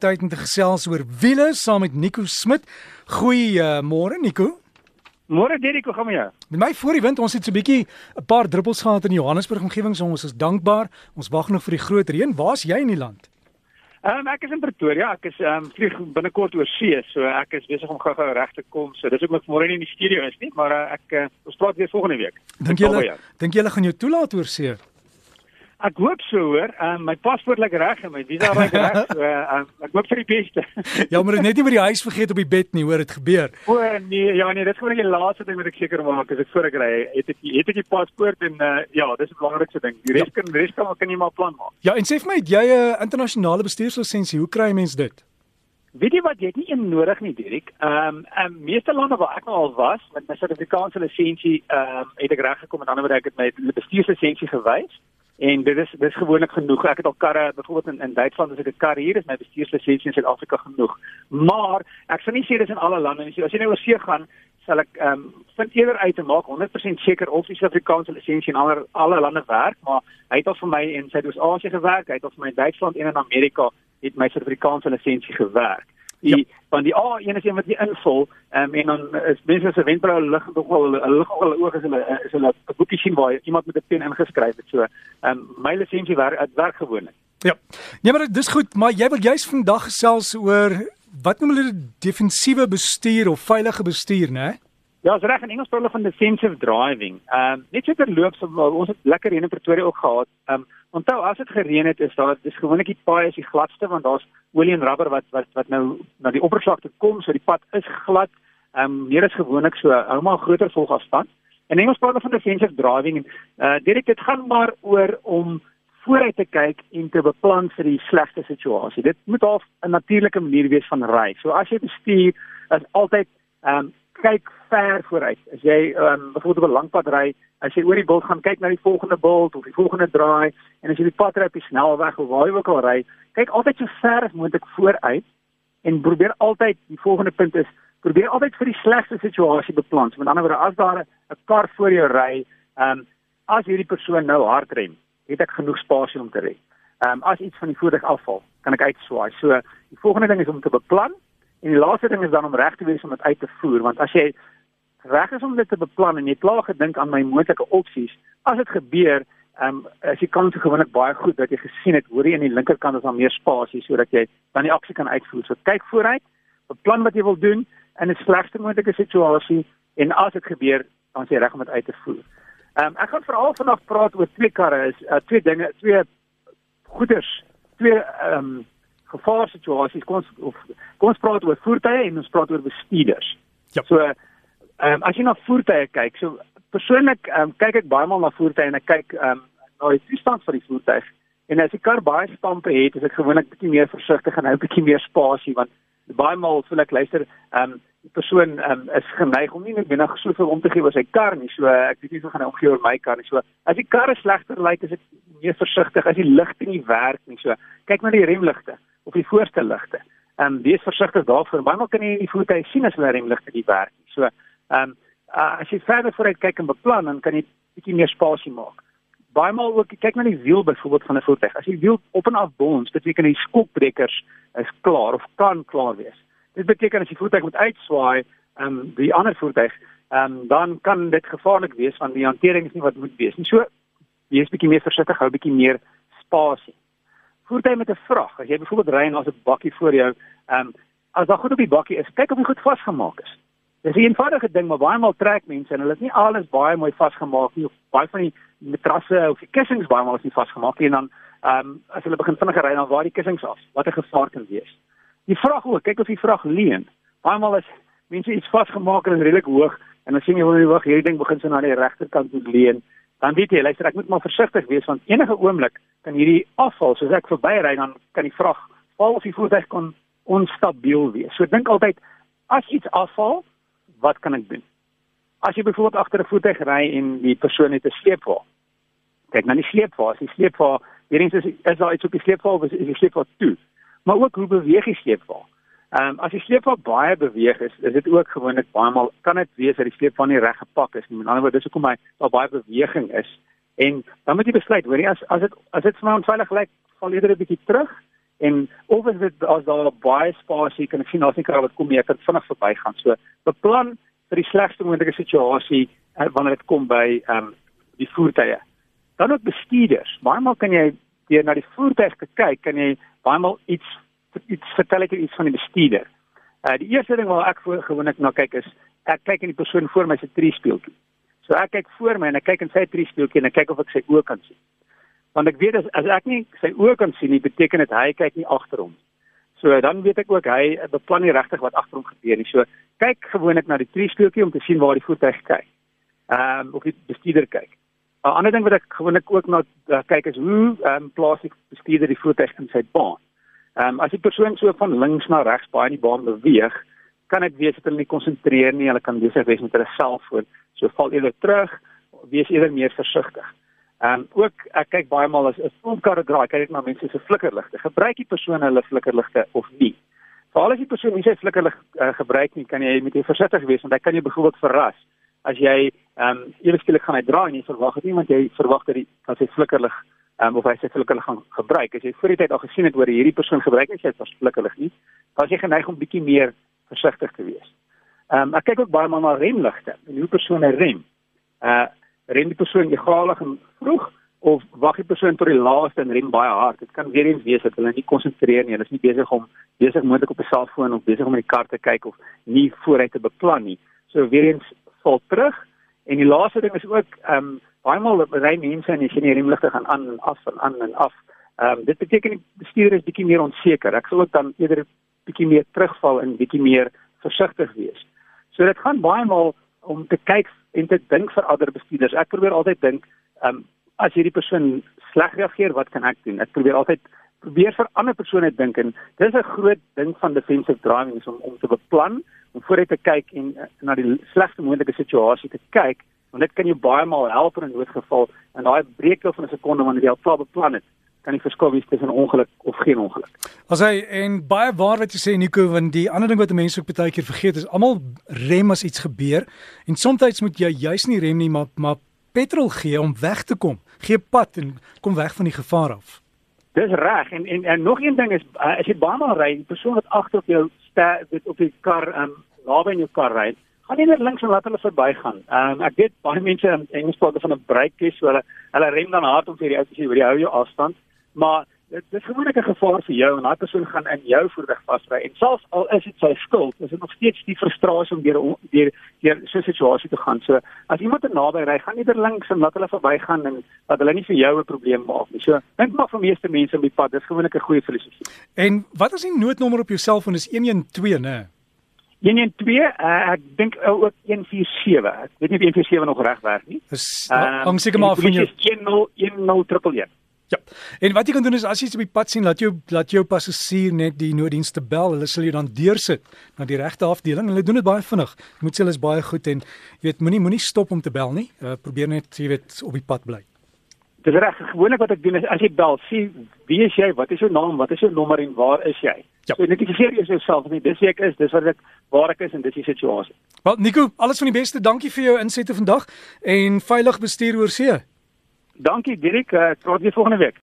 tyd om te gesels oor wiele saam met Nico Smit. Goeiemôre uh, Nico. Môre Derek, hoe gaan jy? Met my voor die wind, ons het so 'n bietjie 'n paar druppels gehad in Johannesburg omgewing, so ons is dankbaar. Ons wag nog vir die groot reën. Waar's jy in die land? Um, ek is in Pretoria. Ek is um, vlieg binnekort oor see, so ek is besig om gou-gou reg te kom. So dis ook met môre nie in die studio is nie, maar uh, ek uh, ons praat weer volgende week. Dink jy dink jy gaan jou toelaat oor see? Ek hoop so hoor. Um, my paspoort lê reg en my visa lê reg. So um, ek hoop vir die beste. ja, maar net nie by die huis vergeet op die bed nie, hoor dit gebeur. O nee, ja nee, dit is gewoon die laaste ding wat ek seker maak as ek voor ek ry, het ek het ek die paspoort en uh, ja, dis 'n belangrikste ding. Die res ja. kan res kan kan jy maar plan maak. Ja, en sê vir my, jy 'n uh, internasionale bestuurslisensie, hoe kry 'n mens dit? Weet jy wat jy het nie een nodig nie Dirk. Ehm um, um, meeste lande waar ek nou al was met my Suid-Afrikaanse lisensie ehm um, het ek reg gekom met ander woorde ek het my bestuurslisensie gewys en dit is dis gewoonlik genoeg. Ek het al karre byvoorbeeld in in Duitsland as ek 'n kar hier is, my bestuurslisensie in Suid-Afrika genoeg. Maar ek sal nie sê dis in alle lande nie. As jy nou oor see gaan, sal ek ehm um, vind eerder uit te maak 100% seker of die Suid-Afrikaanse lisensie in alle alle lande werk, maar hy het al vir my in Suid-Oos-Asië gewerk, hy het al vir my in Duitsland en in Amerika het my Suid-Afrikaanse lisensie gewerk. Die ja. van die A1 is een wat jy invul um, en dan is mense se wenbrou lig nog wel hulle lig al oor as hulle is hulle 'n boekie sien waar iemand met 'n pen ingeskryf het so. Ehm um, my lisensie werk dit werk gewoonlik. Ja. Nee maar dis goed, maar jy wil juist vandag gesels oor wat noem hulle defensiewe bestuur of veilige bestuur, né? Ja, as reg in Engels praat hulle van defensive driving. Ehm um, net so terloops ons het lekker hier in Pretoria ook gehad. Ehm um, Onthou as dit gereën het is daar dis gewoonlik die paai is die gladste want daar's olie en rubber wat wat wat nou na die oppervlakte kom so die pad is glad. Ehm um, meer is gewoonlik so hou maar groter volgafstand. En Engels praat van defensive driving en uh dit dit gaan maar oor om vooruit te kyk en te beplan vir die slegste situasie. Dit moet half 'n natuurlike manier wees van ry. So as jy bestuur is altyd ehm um, kyk ver vooruit. As jy ehm um, byvoorbeeld op 'n lang pad ry, as jy oor die bult gaan kyk na die volgende bult of die volgende draai en as jy die pad ry op die snelweg of waar jy ook al ry, kyk altyd so ver as moontlik vooruit en probeer altyd die volgende punt is probeer altyd vir die slegste situasie beplan. Met ander woorde, as daar 'n kar voor jou ry, ehm um, as hierdie persoon nou hard rem, het ek genoeg spasie om te ry. Ehm um, as iets van die voertuig afval, kan ek uitswaai. So die volgende ding is om te beplan En die laaste ding is dan om reg te wees om dit uit te voer want as jy reg is om dit te beplan en jy klaar gedink aan my moontlike opsies, as dit gebeur, ehm um, as jy kan se gewoonlik baie goed dat jy gesien het hoor jy aan die linkerkant is daar meer spasie sodat jy dan die aksie kan uitvoer. So kyk vooruit, beplan wat jy wil doen in 'n slegste moontlike situasie en as dit gebeur, dan is jy reg om dit uit te voer. Ehm um, ek gaan veral vandag praat oor twee karre, is uh, twee dinge, twee goeders, twee ehm um, gevaarsituasies kom ons of kom ons praat oor voertuie en ons praat oor bestuurders. Ja. So ehm um, as jy na voertuie kyk, so persoonlik ehm um, kyk ek baie maal na voertuie en ek kyk ehm um, na die toestand van die voertuig. En as die kar baie stampe het, is ek gewoonlik bietjie meer versigtig en hou bietjie meer spasie want baie maal voel ek luister ehm um, die persoon um, is geneig om nie net binne soveel om te gee oor sy kar nie. So ek weet nie of gaan hy omgee oor my kar nie. So as die kar slegter lyk, is ek meer versigtig as die ligte nie werk nie. So kyk na die remligte of die voorste ligte. Ehm um, wees versigtig daarvoor. Baie maal kan jy die voertuig sien as hulle remligte nie werk nie. So ehm um, uh, as jy verder vooruit kyk en beplan, dan kan jy bietjie meer spasie maak. Baie maal ook kyk na die wiel byvoorbeeld van 'n voertuig. As die wiel op en af bons, beteken die skokbrekers is klaar of kan klaar wees. Dit beteken as die voertuig moet uitswaai, ehm um, die ander voertuig, ehm um, dan kan dit gevaarlik wees want die hantering is nie wat moet wees nie. So wees bietjie meer versigtig, hou bietjie meer spasie voertuig met 'n vrag. As jy byvoorbeeld ry en daar's 'n bakkie voor jou, ehm um, as daar goed op die bakkie is, kyk of dit goed vasgemaak is. Dis 'n eenvoudige ding, maar baie maal trek mense en hulle is nie alles baie mooi vasgemaak nie. Baie van die matrasse of die kussings baie maal is nie vasgemaak nie en dan ehm um, as hulle begin vinnig ry dan waar die kussings af. Wat 'n gevaar kan wees. Die vrag ook, kyk of die vrag leun. Baie maal is mense iets vasgemaak en redelik hoog en dan sien jy hoe die wag hierdie ding begin so na die regterkant toe leun dan weet jy, luister, ek moet maar versigtig wees want enige oomblik kan hierdie afval, soos ek verbyry, dan kan die vrag val of die voertuig kan onstabiel wees. So dink altyd as iets afval, wat kan ek doen? As jy byvoorbeeld agter 'n voertuig ry en die persoon het 'n sleepwa. Kyk na die sleepwa, as die sleepwa, hierdie is is daar iets op die sleepwa of is die sleepwa toe? Maar ook hoe beweeg die sleepwa? Ehm um, as die sleepwa baie beweeg is, is dit ook gewoonlik baie maal kan dit wees dat die sleepwa nie reg gepak is nie. Met ander woorde, dis hoekom hy daar baie beweging is. En dan moet jy besluit, hoorie, as as dit as dit vir my onveilig lyk, val eerder 'n bietjie terug en of is dit as daar baie spasie kan ek sien daar's nie kar wat kom nie ek kan vinnig verbygaan so beplan vir die slegste moontlike situasie uh, wanneer dit kom by ehm um, die voertuie dan ook bestuurders baie maal kan jy deur na die voertuig te kyk kan jy baie maal iets iets vertel ek iets van die bestuurder uh, die eerste ding wat ek voor gewoonlik na kyk is ek kyk in die persoon voor my se triespieeltjie So ek kyk voor my en ek kyk in sy triespieeltjie en ek kyk of ek sy oë kan sien. Want ek weet as, as ek nie sy oë kan sien nie, beteken dit hy kyk nie agter hom. So dan weet ek ook hy beplan nie regtig wat agter hom gebeur nie. So kyk gewoonlik na die triespieeltjie om te sien waar die voertuig kyk. Ehm um, of die bestuurder kyk. 'n Ander ding wat ek gewoonlik ook na uh, kyk is hoe ehm um, plaas die bestuurder die voertuig in sy baan. Ehm um, as die persoon so van links na regs baie in die baan beweeg, kan dit wees dat hulle nie konsentreer nie, hulle kan besig wees met hulle selfoon. So val eerder terug, wees eerder meer versigtig. Ehm um, ook ek kyk baie maal as 'n volkarre draai, kyk ek na mense se flikkerligte. Gebruik die persoon hulle flikkerligte of nie? Veral as die persoon nie sy flikkerlig uh, gebruik nie, kan jy met jy versigtig wees want hy kan jou byvoorbeeld verras. As jy ehm um, ewe skielik gaan hy draai en jy verwag dit nie want jy verwag dat hy sy flikkerlig um, of hy sy flikkerlig gaan gebruik. As jy voor die tyd al gesien het hoe hierdie persoon gebruik nie sy flikkerlig nie, dan is jy geneig om bietjie meer versigtig te wees. Ehm um, ek kyk ook baie maal na remligte en hoe persone rem. Uh rem die persoon egalig en vroeg of wag die persoon tot die laaste en rem baie hard. Dit kan weer eens wees dat hulle nie konsentreer nie. Hulle is nie besig om besig moontlik op 'n selfoon of besig om in die kar te kyk of nie vooruit te beplan nie. So weer eens val terug en die laaste ding is ook ehm um, baie maal ry mense en remligte gaan aan en af en aan en af. Ehm um, dit beteken die bestuurder is bietjie meer onseker. Ek sal ook dan eerder bietjie meer terugval en bietjie meer versigtig wees. So dit gaan baie maal om te kyk en te dink vir ander bestuurders. Ek probeer altyd dink, ehm um, as hierdie persoon sleg reageer, wat kan ek doen? Ek probeer altyd probeer vir ander persone dink en dis 'n groot ding van defensive driving is om om te beplan, om vooruit te kyk en uh, na die slegste moontlike situasie te kyk, want dit kan jou baie maal help in 'n noodgeval en daai breekloop van 'n sekonde wanneer jy al klaar beplan het kan die verskil wees tussen ongeluk of geen ongeluk. As hy en baie waar wat jy sê Nico, want die ander ding wat mense ook baie keer vergeet is almal rem as iets gebeur en soms moet jy juis nie rem nie, maar maar petrol gee om weg te kom. Gee pad en kom weg van die gevaar af. Dis reg en, en en nog een ding is uh, as jy baie maal ry, die persoon wat agter op jou dit op die kar um naby in jou kar ry, nie net links en laat hulle verbygaan. Ehm um, ek weet baie mense in Engels praat van 'n brake kies, so hulle hulle rem dan hard om vir die ou te sê, "Wil jy hou jou afstand?" maar dit dis gewoonlik 'n gevaar vir jou en daai persoon gaan in jou voertuig vasry. En selfs al is dit sy skuld is dit nog steeds die frustrasie om deur deur deur so 'n situasie te gaan. So as iemand er naby ry gaan eerder links en laat hulle verbygaan en dat hulle nie vir jou 'n probleem maak nie. So dink maar vir meeste mense op die pad dis gewoonlik 'n goeie filosofie. En wat is die noodnommer op jou selfoon is 112 nê 112 uh, ek dink uh, ook 147 ek weet nie of 147 nog reg werk nie dis um, hang seker maar van jou 1010 Ja. En wat jy kan doen is as jy op die pad sien, laat jou laat jou passasier net die nooddienste bel. Hulle sal jou dan deursit na die regte afdeling. Hulle doen dit baie vinnig. Moet sê hulle is baie goed en jy weet moenie moenie stop om te bel nie. Uh, probeer net jy weet op die pad bly. Dis reg. Gewoonlik wat ek doen is as jy bel, sê wie is jy? Wat is jou naam? Wat is jou nommer en waar is jy? Ja. So identifiseer jouself nie. Dis wie ek is. Dis wat ek waar ek is en dis die situasie. Wel Nico, alles van die beste. Dankie vir jou insette vandag en veilig bestuur oor see. Dankie Dirk, ek uh, tot die volgende week.